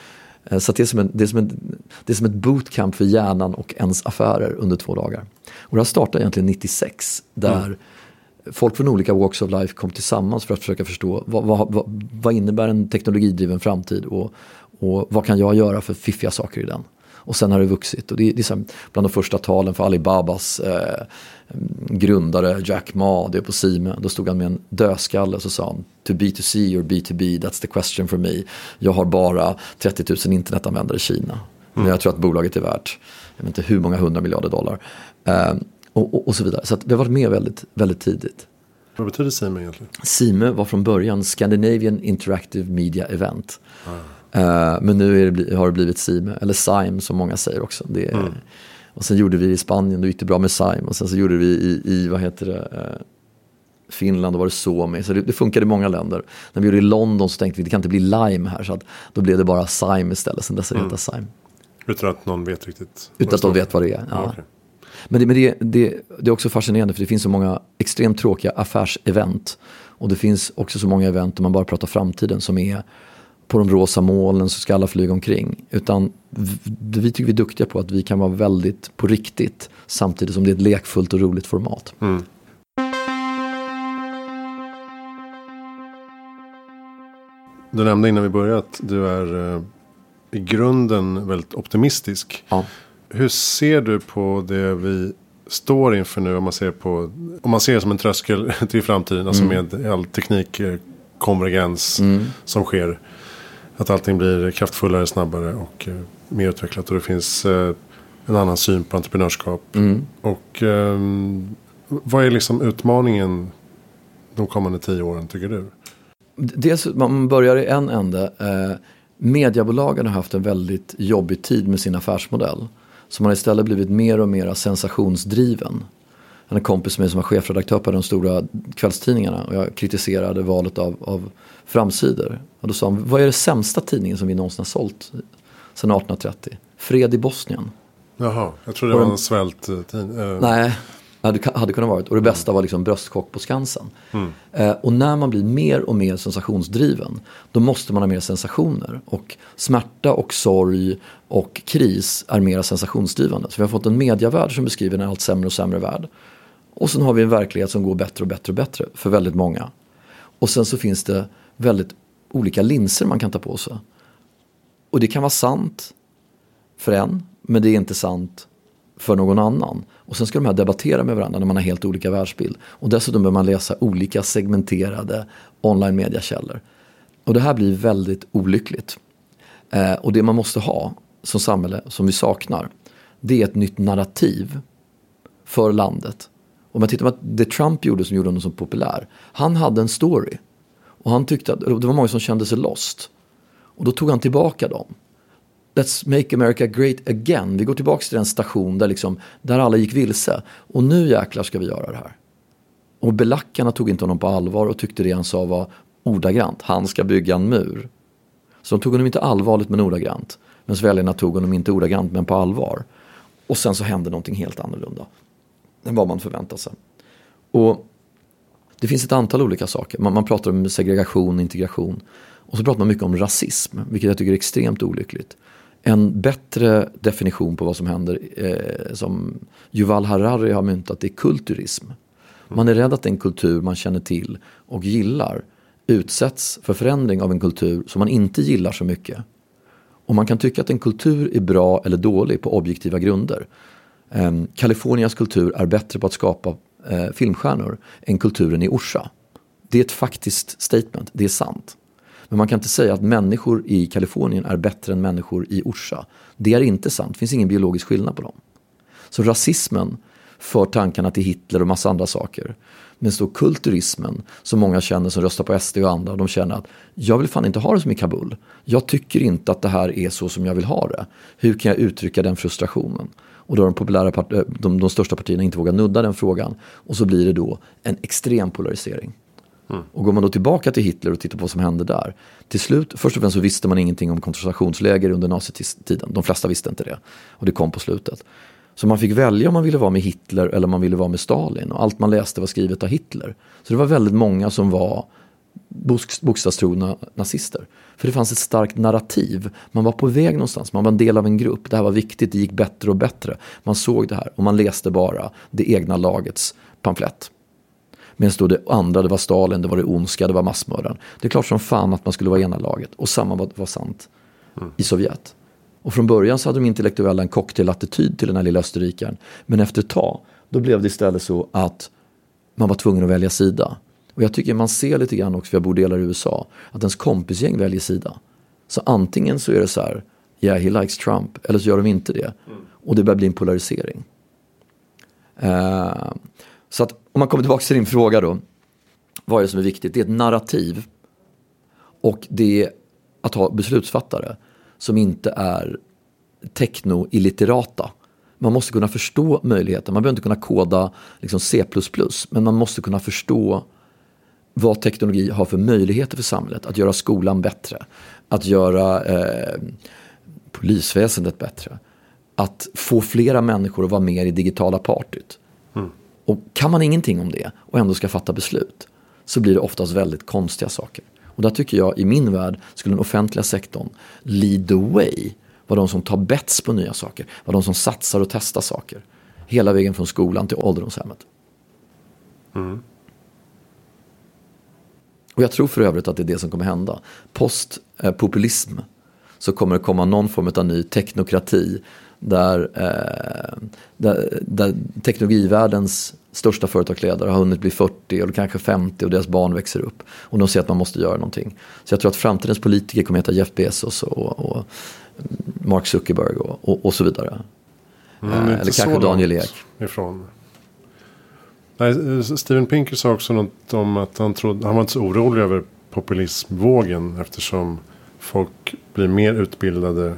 Eh, så det är, som en, det, är som en, det är som ett bootcamp för hjärnan och ens affärer under två dagar. Och det här startade egentligen 96 där mm. folk från olika walks of life kom tillsammans för att försöka förstå vad, vad, vad, vad innebär en teknologidriven framtid och, och vad kan jag göra för fiffiga saker i den. Och sen har det vuxit och det är, det är bland de första talen för Alibabas eh, grundare Jack Ma, det är på Sime, då stod han med en dödskalle och så sa han To B2C or B2B, that's the question for me. Jag har bara 30 000 internetanvändare i Kina. Mm. Men jag tror att bolaget är värt, jag vet inte hur många hundra miljarder dollar. Eh, och, och, och, så vidare. Så vi har varit med väldigt, väldigt tidigt. Vad betyder Sime egentligen? Sime var från början Scandinavian Interactive Media Event. Mm. Uh, men nu det, har det blivit Sime, eller Sime som många säger också. Det mm. Och sen gjorde vi i Spanien, då gick det bra med Sime. Och sen så gjorde vi i, i vad heter det, uh, Finland då var det Suomi. Så det, det funkade i många länder. När vi gjorde i London så tänkte vi det kan inte bli Lime här. Så att, då blev det bara Sime istället. Sen dess är det mm. Sime. Utan att någon vet riktigt? Utan att de vet vad det är. Ja. Okay. Men, det, men det, det, det, är också fascinerande för det finns så många extremt tråkiga affärsevent. Och det finns också så många event där man bara pratar framtiden som är på de rosa molnen så ska alla flyga omkring. Utan vi, tycker vi är duktiga på att vi kan vara väldigt på riktigt samtidigt som det är ett lekfullt och roligt format. Mm. Du nämnde innan vi började att du är eh, i grunden väldigt optimistisk. Ja. Hur ser du på det vi står inför nu om man ser på om man ser det som en tröskel (laughs) till framtiden. Alltså mm. med all teknikkonvergens mm. som sker. Att allting blir kraftfullare, snabbare och eh, mer utvecklat. Och det finns eh, en annan syn på entreprenörskap. Mm. Och eh, vad är liksom utmaningen de kommande tio åren tycker du? Dels man börjar i en ände. Eh, mediebolagen har haft en väldigt jobbig tid med sin affärsmodell. Så man har istället blivit mer och mer sensationsdriven. En kompis med mig som var chefredaktör på de stora kvällstidningarna och jag kritiserade valet av, av framsidor. Och då sa han, vad är det sämsta tidningen som vi någonsin har sålt sedan 1830? Fred i Bosnien. Jaha, jag trodde det var en svälttidning. Uh. Nej, hade, hade kunnat vara. Och det bästa var liksom bröstchock på Skansen. Mm. Eh, och när man blir mer och mer sensationsdriven då måste man ha mer sensationer. Och smärta och sorg och kris är mer sensationsdrivande. Så vi har fått en mediavärld som beskriver en allt sämre och sämre värld. Och sen har vi en verklighet som går bättre och bättre och bättre för väldigt många. Och sen så finns det väldigt olika linser man kan ta på sig. Och det kan vara sant för en, men det är inte sant för någon annan. Och sen ska de här debattera med varandra när man har helt olika världsbild. Och dessutom behöver man läsa olika segmenterade online mediekällor. Och det här blir väldigt olyckligt. Eh, och det man måste ha som samhälle, som vi saknar, det är ett nytt narrativ för landet. Om man tittar på det Trump gjorde som gjorde honom så populär. Han hade en story. Och han tyckte att det var många som kände sig lost. Och då tog han tillbaka dem. Let's make America great again. Vi går tillbaka till den station där, liksom, där alla gick vilse. Och nu jäklar ska vi göra det här. Och belackarna tog inte honom på allvar och tyckte det han sa var ordagrant. Han ska bygga en mur. Så de tog honom inte allvarligt men ordagrant. Men väljarna tog honom inte ordagrant men på allvar. Och sen så hände någonting helt annorlunda. Än vad man förväntade sig. Och det finns ett antal olika saker. Man, man pratar om segregation, integration. Och så pratar man mycket om rasism, vilket jag tycker är extremt olyckligt en bättre definition på vad som händer eh, som Yuval Harari har myntat är kulturism. Man är rädd att den kultur man känner till och gillar utsätts för förändring av en kultur som man inte gillar så mycket. Och man kan tycka att en kultur är bra eller dålig på objektiva grunder. Eh, Kalifornias kultur är bättre på att skapa eh, filmstjärnor än kulturen i Orsa. Det är ett faktiskt statement, det är sant. Men man kan inte säga att människor i Kalifornien är bättre än människor i Orsa. Det är inte sant, det finns ingen biologisk skillnad på dem. Så rasismen för tankarna till Hitler och massa andra saker. Men så kulturismen som många känner som röstar på SD och andra, de känner att jag vill fan inte ha det som i Kabul. Jag tycker inte att det här är så som jag vill ha det. Hur kan jag uttrycka den frustrationen? Och då har de, populära part- eh, de, de största partierna inte vågat nudda den frågan. Och så blir det då en extrem polarisering. Mm. Och går man då tillbaka till Hitler och tittar på vad som hände där. Till slut, först och främst så visste man ingenting om koncentrationsläger under nazitiden. De flesta visste inte det. Och det kom på slutet. Så man fick välja om man ville vara med Hitler eller om man ville vara med Stalin. Och allt man läste var skrivet av Hitler. Så det var väldigt många som var bokstavstrogna nazister. För det fanns ett starkt narrativ. Man var på väg någonstans, man var en del av en grupp. Det här var viktigt, det gick bättre och bättre. Man såg det här och man läste bara det egna lagets pamflett. Medan då det andra, det var Stalin, det var det ondska, det var massmördaren. Det är klart som fan att man skulle vara ena laget. Och samma var, var sant mm. i Sovjet. Och från början så hade de intellektuella en cocktailattityd till den här lilla österrikaren. Men efter ett tag, då blev det istället så att man var tvungen att välja sida. Och jag tycker man ser lite grann också, för jag bor delar i USA, att ens kompisgäng väljer sida. Så antingen så är det så här, yeah he likes Trump, eller så gör de inte det. Och det börjar bli en polarisering. Uh, så att om man kommer tillbaka till din fråga då. Vad är det som är viktigt? Det är ett narrativ. Och det är att ha beslutsfattare som inte är techno-illiterata. Man måste kunna förstå möjligheten. Man behöver inte kunna koda liksom C++. Men man måste kunna förstå vad teknologi har för möjligheter för samhället. Att göra skolan bättre. Att göra eh, polisväsendet bättre. Att få flera människor att vara med i digitala partyt. Mm. Och kan man ingenting om det och ändå ska fatta beslut så blir det oftast väldigt konstiga saker. Och där tycker jag i min värld skulle den offentliga sektorn lead the way. Vara de som tar bets på nya saker. Vara de som satsar och testar saker. Hela vägen från skolan till ålderdomshemmet. Mm. Och jag tror för övrigt att det är det som kommer hända. Postpopulism eh, så kommer det komma någon form av ny teknokrati där, eh, där, där teknologivärldens största företagsledare har hunnit bli 40 eller kanske 50 och deras barn växer upp. Och de ser att man måste göra någonting. Så jag tror att framtidens politiker kommer att heta Jeff Bezos och, och Mark Zuckerberg och, och, och så vidare. Mm, eh, eller kanske Daniel Ek. Ifrån. Nej, Steven Pinker sa också något om att han, trodde, han var inte så orolig över populismvågen eftersom folk blir mer utbildade,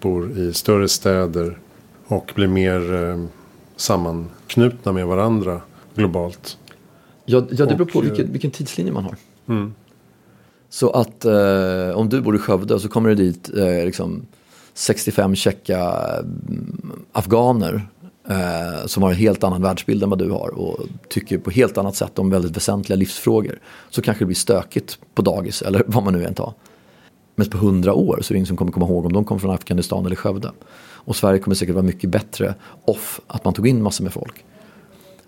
bor i större städer och blir mer eh, sammanknutna med varandra globalt. Ja, ja det beror på vilken, vilken tidslinje man har. Mm. Så att eh, om du bor i Skövde så kommer det dit eh, liksom 65 tjecka mm, afghaner eh, som har en helt annan världsbild än vad du har och tycker på helt annat sätt om väldigt väsentliga livsfrågor. Så kanske det blir stökigt på dagis eller vad man nu än tar. Men på hundra år så är det ingen som kommer komma ihåg om de kom från Afghanistan eller Skövde. Och Sverige kommer säkert vara mycket bättre off att man tog in massor med folk.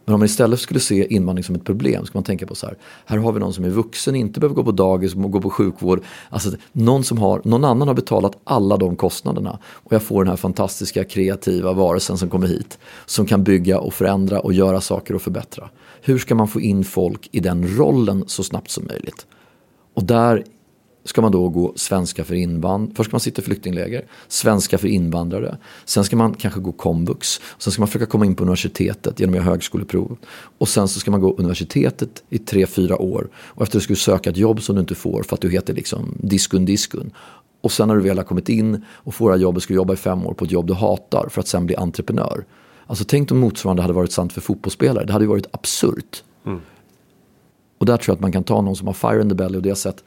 Men om man istället skulle se invandring som ett problem ska man tänka på så här. Här har vi någon som är vuxen, inte behöver gå på dagis, gå på sjukvård. Alltså någon, som har, någon annan har betalat alla de kostnaderna. Och jag får den här fantastiska kreativa varelsen som kommer hit. Som kan bygga och förändra och göra saker och förbättra. Hur ska man få in folk i den rollen så snabbt som möjligt? Och där ska man då gå svenska för invandrare. Först ska man sitta i flyktingläger, svenska för invandrare. Sen ska man kanske gå komvux. Sen ska man försöka komma in på universitetet genom att göra högskoleprov. Och sen så ska man gå universitetet i tre, fyra år. Och efter det ska du söka ett jobb som du inte får för att du heter liksom diskun diskun. Och sen när du väl har kommit in och får det här jobbet ska du jobba i fem år på ett jobb du hatar för att sen bli entreprenör. Alltså tänk om motsvarande hade varit sant för fotbollsspelare. Det hade ju varit absurt. Mm. Och där tror jag att man kan ta någon som har fire in the belly och det har sett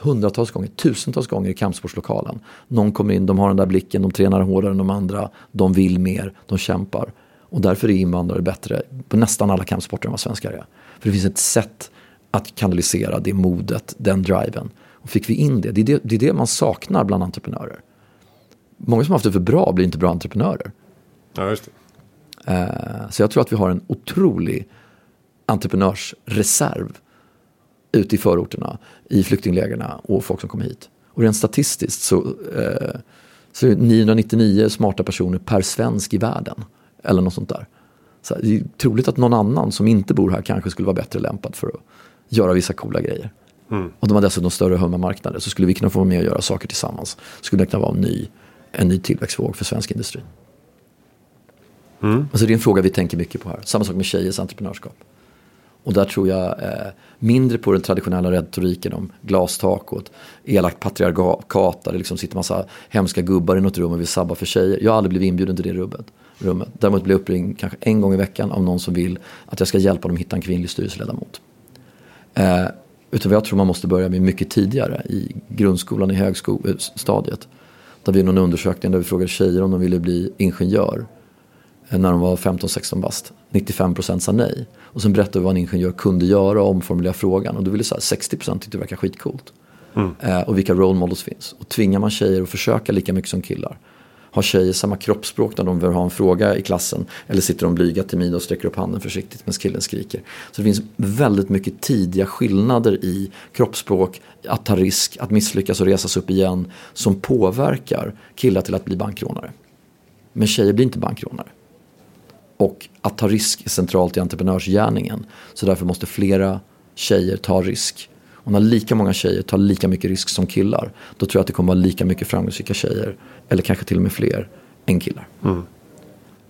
hundratals gånger, tusentals gånger i kampsportslokalen. Någon kommer in, de har den där blicken, de tränar hårdare än de andra, de vill mer, de kämpar. Och därför är invandrare bättre på nästan alla kampsporter än vad svenskar är. För det finns ett sätt att kanalisera det modet, den driven. Och fick vi in det, det är det, det är det man saknar bland entreprenörer. Många som har haft det för bra blir inte bra entreprenörer. Ja, just det. Eh, så jag tror att vi har en otrolig entreprenörsreserv ute i förorterna, i flyktinglägren och folk som kommer hit. Och rent statistiskt så, eh, så är det 999 smarta personer per svensk i världen. Eller något sånt där. Så det är troligt att någon annan som inte bor här kanske skulle vara bättre lämpad för att göra vissa coola grejer. Mm. Och de har dessutom större hemmamarknader så skulle vi kunna få vara med och göra saker tillsammans. Skulle det kunna vara en ny, en ny tillväxtvåg för svensk industri. Mm. Alltså det är en fråga vi tänker mycket på här. Samma sak med tjejers entreprenörskap. Och där tror jag eh, mindre på den traditionella retoriken om glastak och ett elakt patriarkat där det liksom sitter massa hemska gubbar i något rum och vill sabba för tjejer. Jag har aldrig blivit inbjuden till det rummet. rummet. Däremot blir jag uppringd kanske en gång i veckan av någon som vill att jag ska hjälpa dem hitta en kvinnlig styrelseledamot. Eh, utan jag tror man måste börja med mycket tidigare i grundskolan, i högstadiet. Eh, där vi någon undersökning där vi frågade tjejer om de ville bli ingenjör eh, när de var 15-16 bast. 95% sa nej. Och sen berättade vi vad en ingenjör kunde göra och omformulera frågan. Och då ville så här, 60% tyckte det verkar skitcoolt. Mm. Eh, och vilka role models finns. Och tvingar man tjejer att försöka lika mycket som killar. Har tjejer samma kroppsspråk när de vill ha en fråga i klassen? Eller sitter de blyga timida och sträcker upp handen försiktigt medan killen skriker? Så det finns väldigt mycket tidiga skillnader i kroppsspråk, att ta risk, att misslyckas och resas upp igen. Som påverkar killar till att bli bankrånare. Men tjejer blir inte bankrånare. Och att ta risk är centralt i entreprenörsgärningen. Så därför måste flera tjejer ta risk. Och när lika många tjejer tar lika mycket risk som killar, då tror jag att det kommer vara lika mycket framgångsrika tjejer, eller kanske till och med fler, än killar. Mm.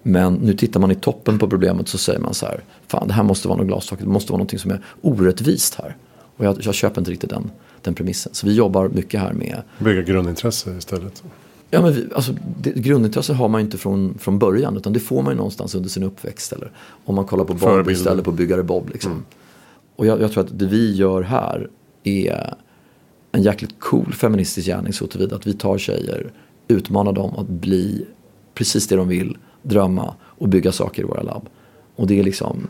Men nu tittar man i toppen på problemet så säger man så här, fan det här måste vara något glastak, det måste vara något som är orättvist här. Och jag, jag köper inte riktigt den, den premissen. Så vi jobbar mycket här med... Bygga grundintresse istället. Ja, men vi, alltså, det, grundintresse har man ju inte från, från början utan det får man ju någonstans under sin uppväxt. Eller om man kollar på Barbie istället på Byggare Bob. Liksom. Mm. Och jag, jag tror att det vi gör här är en jäkligt cool feministisk gärning så tillvida att vi tar tjejer, utmanar dem att bli precis det de vill, drömma och bygga saker i våra labb. Och det är liksom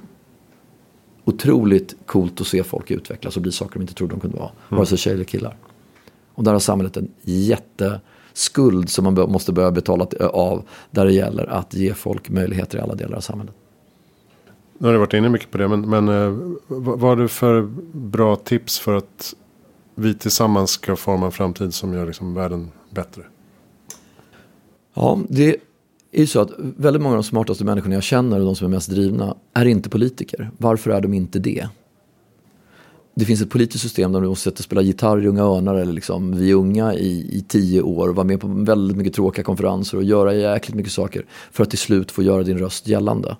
otroligt coolt att se folk utvecklas och bli saker de inte trodde de kunde vara. Mm. Vare sig tjejer eller killar. Och där har samhället en jätteskuld som man måste börja betala av. Där det gäller att ge folk möjligheter i alla delar av samhället. Nu har du varit inne mycket på det. Men, men eh, vad har du för bra tips för att vi tillsammans ska forma en framtid som gör liksom världen bättre? Ja, det är ju så att väldigt många av de smartaste människorna jag känner och de som är mest drivna är inte politiker. Varför är de inte det? Det finns ett politiskt system där du måste sätta spela gitarr i Unga Örnar eller liksom vi unga i, i tio år och vara med på väldigt mycket tråkiga konferenser och göra jäkligt mycket saker för att till slut få göra din röst gällande.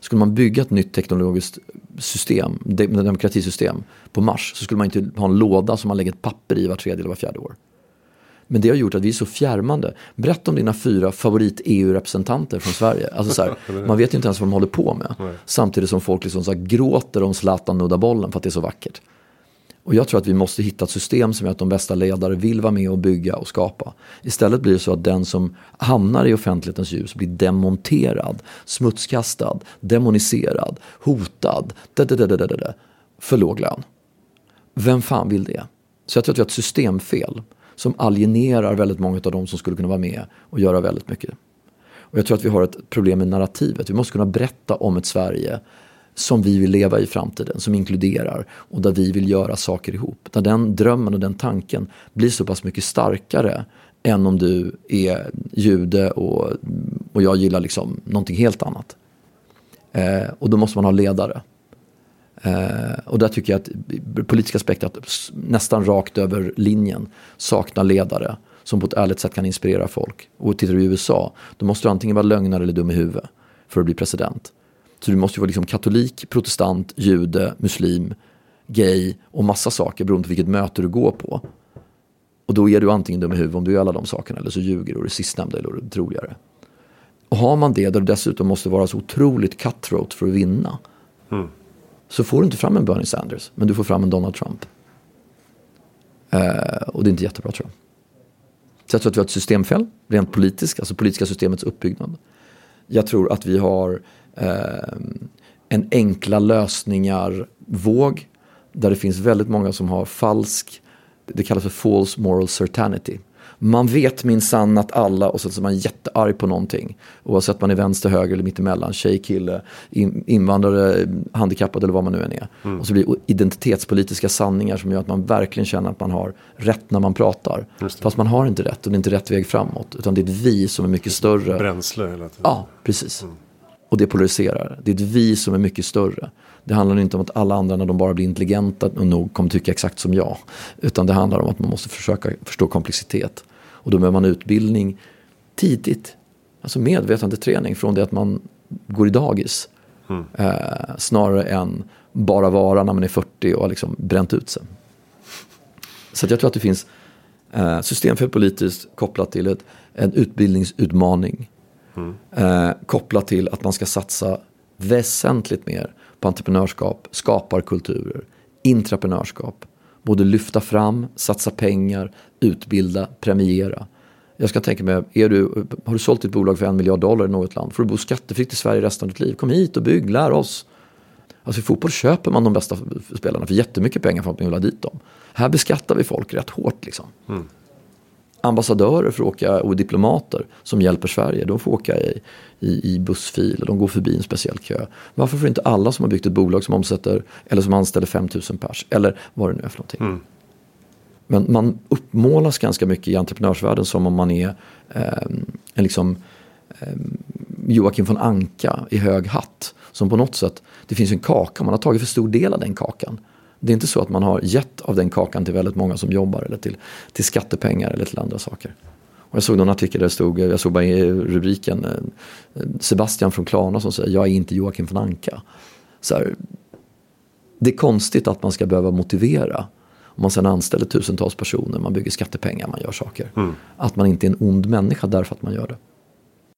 Skulle man bygga ett nytt teknologiskt system, demokratisystem på Mars så skulle man inte ha en låda som man lägger ett papper i var tredje eller var fjärde år. Men det har gjort att vi är så fjärmande. Berätta om dina fyra favorit-EU-representanter från Sverige. Alltså så här, (laughs) man vet ju inte ens vad de håller på med. Nej. Samtidigt som folk liksom så gråter om Zlatan nuddar bollen för att det är så vackert. Och jag tror att vi måste hitta ett system som gör att de bästa ledare vill vara med och bygga och skapa. Istället blir det så att den som hamnar i offentlighetens ljus blir demonterad, smutskastad, demoniserad, hotad, för låg lön. Vem fan vill det? Så jag tror att vi har ett systemfel som alienerar väldigt många av de som skulle kunna vara med och göra väldigt mycket. Och jag tror att vi har ett problem med narrativet. Vi måste kunna berätta om ett Sverige som vi vill leva i framtiden, som inkluderar och där vi vill göra saker ihop. Där den drömmen och den tanken blir så pass mycket starkare än om du är jude och, och jag gillar liksom någonting helt annat. Eh, och då måste man ha ledare. Eh, och där tycker jag att politiska spektrat nästan rakt över linjen saknar ledare som på ett ärligt sätt kan inspirera folk. Och tittar du i USA, då måste du antingen vara lögnare eller dum i huvudet för att bli president. Så du måste ju vara liksom katolik, protestant, jude, muslim, gay och massa saker beroende på vilket möte du går på. Och då är du antingen dum i huvudet om du gör alla de sakerna eller så ljuger du och det sistnämnda är det troligare. Och har man det där du dessutom måste vara så otroligt cutthroat för att vinna. Mm. Så får du inte fram en Bernie Sanders men du får fram en Donald Trump. Eh, och det är inte jättebra tror jag. Så jag tror att vi har ett systemfel, rent politiskt, alltså politiska systemets uppbyggnad. Jag tror att vi har eh, en enkla lösningar-våg där det finns väldigt många som har falsk, det kallas för false moral certainty. Man vet minsann att alla och så är man jättearg på någonting. Oavsett man är vänster, höger eller mittemellan, tjej, kille, invandrare, handikappad eller vad man nu än är. Mm. Och så blir det identitetspolitiska sanningar som gör att man verkligen känner att man har rätt när man pratar. Fast man har inte rätt och det är inte rätt väg framåt. Utan det är ett vi som är mycket större. Bränsle hela tiden. Ja, precis. Mm. Och det polariserar. Det är ett vi som är mycket större. Det handlar inte om att alla andra när de bara blir intelligenta och nog kommer tycka exakt som jag. Utan det handlar om att man måste försöka förstå komplexitet. Och då behöver man utbildning tidigt. Alltså medvetande träning från det att man går i dagis. Mm. Eh, snarare än bara vara när man är 40 och har liksom bränt ut sig. Så jag tror att det finns eh, systemfel politiskt kopplat till ett, en utbildningsutmaning. Mm. Eh, kopplat till att man ska satsa väsentligt mer på entreprenörskap, skaparkulturer, intraprenörskap. Både lyfta fram, satsa pengar, utbilda, premiera. Jag ska tänka mig, är du, har du sålt ditt bolag för en miljard dollar i något land får du bo skattefritt i Sverige resten av ditt liv. Kom hit och bygg, lär oss. Alltså i fotboll köper man de bästa spelarna för jättemycket pengar för att man vill ha dit dem. Här beskattar vi folk rätt hårt liksom. Mm ambassadörer får åka, och diplomater som hjälper Sverige, de får åka i, i, i bussfil och de går förbi en speciell kö. Varför får inte alla som har byggt ett bolag som omsätter eller som anställer 5000 pers eller vad det nu är för någonting. Mm. Men man uppmålas ganska mycket i entreprenörsvärlden som om man är eh, en liksom eh, Joakim von Anka i hög hatt. Som på något sätt, det finns en kaka, man har tagit för stor del av den kakan. Det är inte så att man har gett av den kakan till väldigt många som jobbar eller till, till skattepengar eller till andra saker. Och jag såg någon artikel där det stod, jag såg bara i rubriken, eh, Sebastian från Klarna som säger jag är inte Joakim von Anka. Så här, det är konstigt att man ska behöva motivera om man sedan anställer tusentals personer, man bygger skattepengar, man gör saker. Mm. Att man inte är en ond människa därför att man gör det.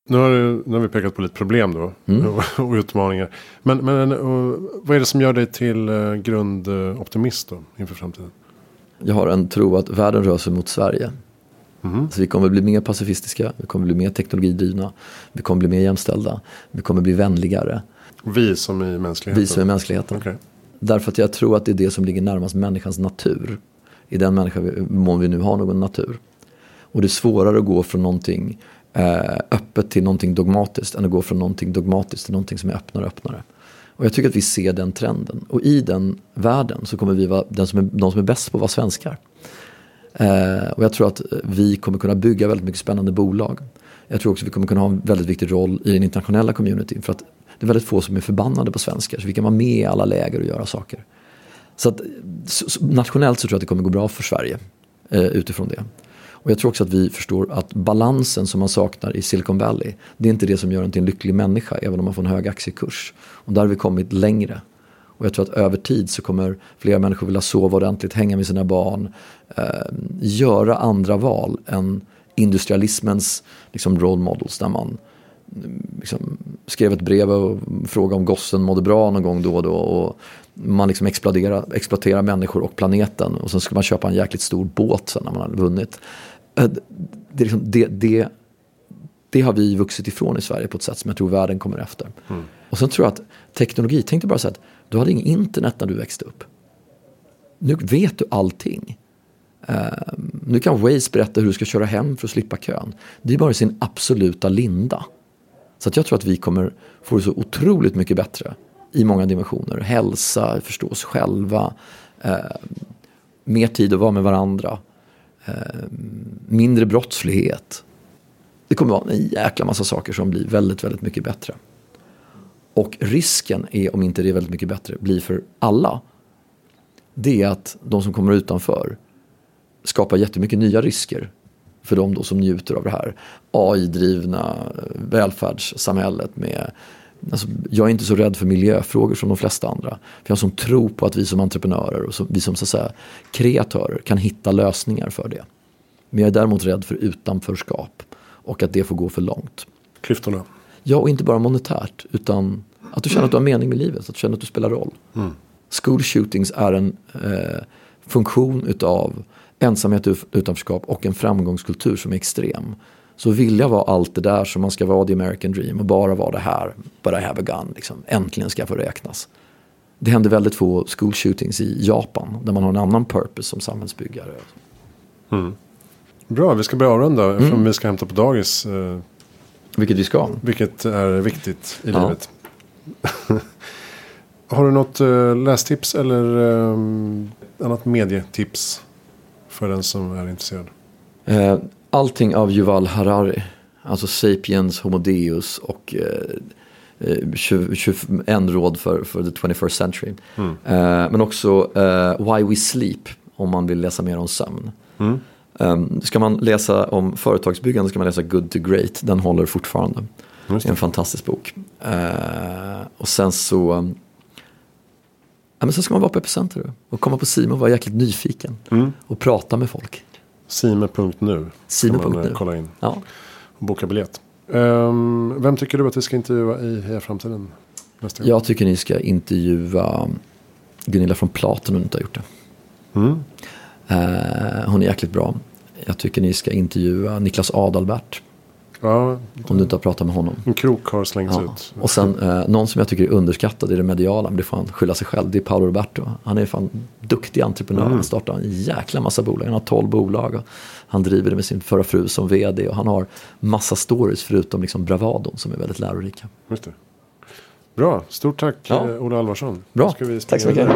Nu har, du, nu har vi pekat på lite problem då. Mm. Och, (laughs) och utmaningar. Men, men och, vad är det som gör dig till uh, grundoptimist då inför framtiden? Jag har en tro att världen rör sig mot Sverige. Mhm. Så vi kommer bli mer pacifistiska, vi kommer bli mer teknologidrivna, vi kommer bli mer jämställda, vi kommer bli vänligare. Vi som i mänskligheten? Vi som är mänskligheten. Okej. Därför att jag tror att det är det som ligger närmast människans natur. I den människa vi, mån vi nu har någon natur. Och det är svårare att gå från någonting eh, Eh, öppet till någonting dogmatiskt än att gå från någonting dogmatiskt till någonting som är öppnare och öppnare. Och jag tycker att vi ser den trenden. Och i den världen så kommer vi vara den som är, de som är bäst på att vara svenskar. Eh, och jag tror att vi kommer kunna bygga väldigt mycket spännande bolag. Jag tror också att vi kommer kunna ha en väldigt viktig roll i den internationella communityn. För att det är väldigt få som är förbannade på svenskar. Så vi kan vara med i alla läger och göra saker. Så, att, så, så nationellt så tror jag att det kommer gå bra för Sverige eh, utifrån det. Och jag tror också att vi förstår att balansen som man saknar i Silicon Valley, det är inte det som gör en till en lycklig människa, även om man får en hög aktiekurs. Och där har vi kommit längre. Och jag tror att över tid så kommer fler människor vilja sova ordentligt, hänga med sina barn, eh, göra andra val än industrialismens liksom, role models där man mm, liksom, skrev ett brev och frågade om gossen mådde bra någon gång då och då. Och man liksom exploaterar, exploaterar människor och planeten och sen ska man köpa en jäkligt stor båt sen när man har vunnit. Eh, Det, liksom, det, det, det har vi vuxit ifrån i Sverige på ett sätt som jag tror världen kommer efter. Och sen tror jag att teknologi, tänk dig bara så att du hade ingen internet när du växte upp. Nu vet du allting. Um, nu kan Waze berätta hur du ska köra hem för att slippa kön. Det är bara sin absoluta linda. Så att jag tror att vi kommer få det så otroligt mycket bättre i många dimensioner. Hälsa, förstå oss själva, eh, mer tid att vara med varandra, Eh, mindre brottslighet. Det kommer vara en jäkla massa saker som blir väldigt, väldigt mycket bättre. Och risken är, om inte det är väldigt mycket bättre, blir för alla. Det är att de som kommer utanför skapar jättemycket nya risker för de då som njuter av det här AI-drivna välfärdssamhället med Alltså, jag är inte så rädd för miljöfrågor som de flesta andra. För jag har sån tro på att vi som entreprenörer och som, vi som så att säga, kreatörer kan hitta lösningar för det. Men jag är däremot rädd för utanförskap och att det får gå för långt. Klyftorna. Ja, och inte bara monetärt utan att du känner att du har mening med livet, att du känner att du spelar roll. School shootings är en eh, funktion utav ensamhet, utanförskap och en framgångskultur som är extrem. Så vilja vara allt det där som man ska vara the American dream och bara vara det här, but I have a gun, liksom. äntligen ska jag få räknas. Det händer väldigt få school shootings i Japan där man har en annan purpose som samhällsbyggare. Bra, vi ska börja avrunda. Mm. Eftersom vi ska hämta på dagis. Eh, Vilket vi ska. vilket är viktigt i Ja. livet. (laughs) Har du något eh, lästips eller eh, annat medietips? För den som är intresserad. Eh, allting av Yuval Harari, alltså Sapiens, Homo Deus och eh, eh, 20, 21 råd för, för the 21st century. Eh, men också eh, Why We Sleep om man vill läsa mer om sömn. Um, ska man läsa om företagsbyggande ska man läsa Good to Great, den håller fortfarande. Just Det är en fantastisk bok. Eh, och sen så um, ja, men sen ska man vara på Epicenter och komma på Simon och vara jäkligt nyfiken. Och prata med folk. Sime.nu. Sime.nu. Eh, kolla in Ja. och boka biljett. Ehm, vem tycker du att vi ska intervjua i Heja Framtiden nästa gång? Jag tycker ni ska intervjua Gunilla från Platen om ni inte har gjort det. Mm. Eh, hon är jäkligt bra. Jag tycker ni ska intervjua Niklas Adalbert Ja, om du inte har pratat med honom. en krok har slängts Ja. ut. Och sen eh, någon som jag tycker är underskattad i det mediala, men det får han skylla sig själv, det är Paolo Roberto. Han är fan duktig entreprenör, Mm. han startar en jäkla massa bolag, han har 12 bolag. Han driver det med sin förra fru som vd och han har massa stories förutom liksom bravadon som är väldigt lärorika. Just det. Bra, stort tack Ja. eh, Ola Alvarsson. Bra, Då ska vi tack så mycket.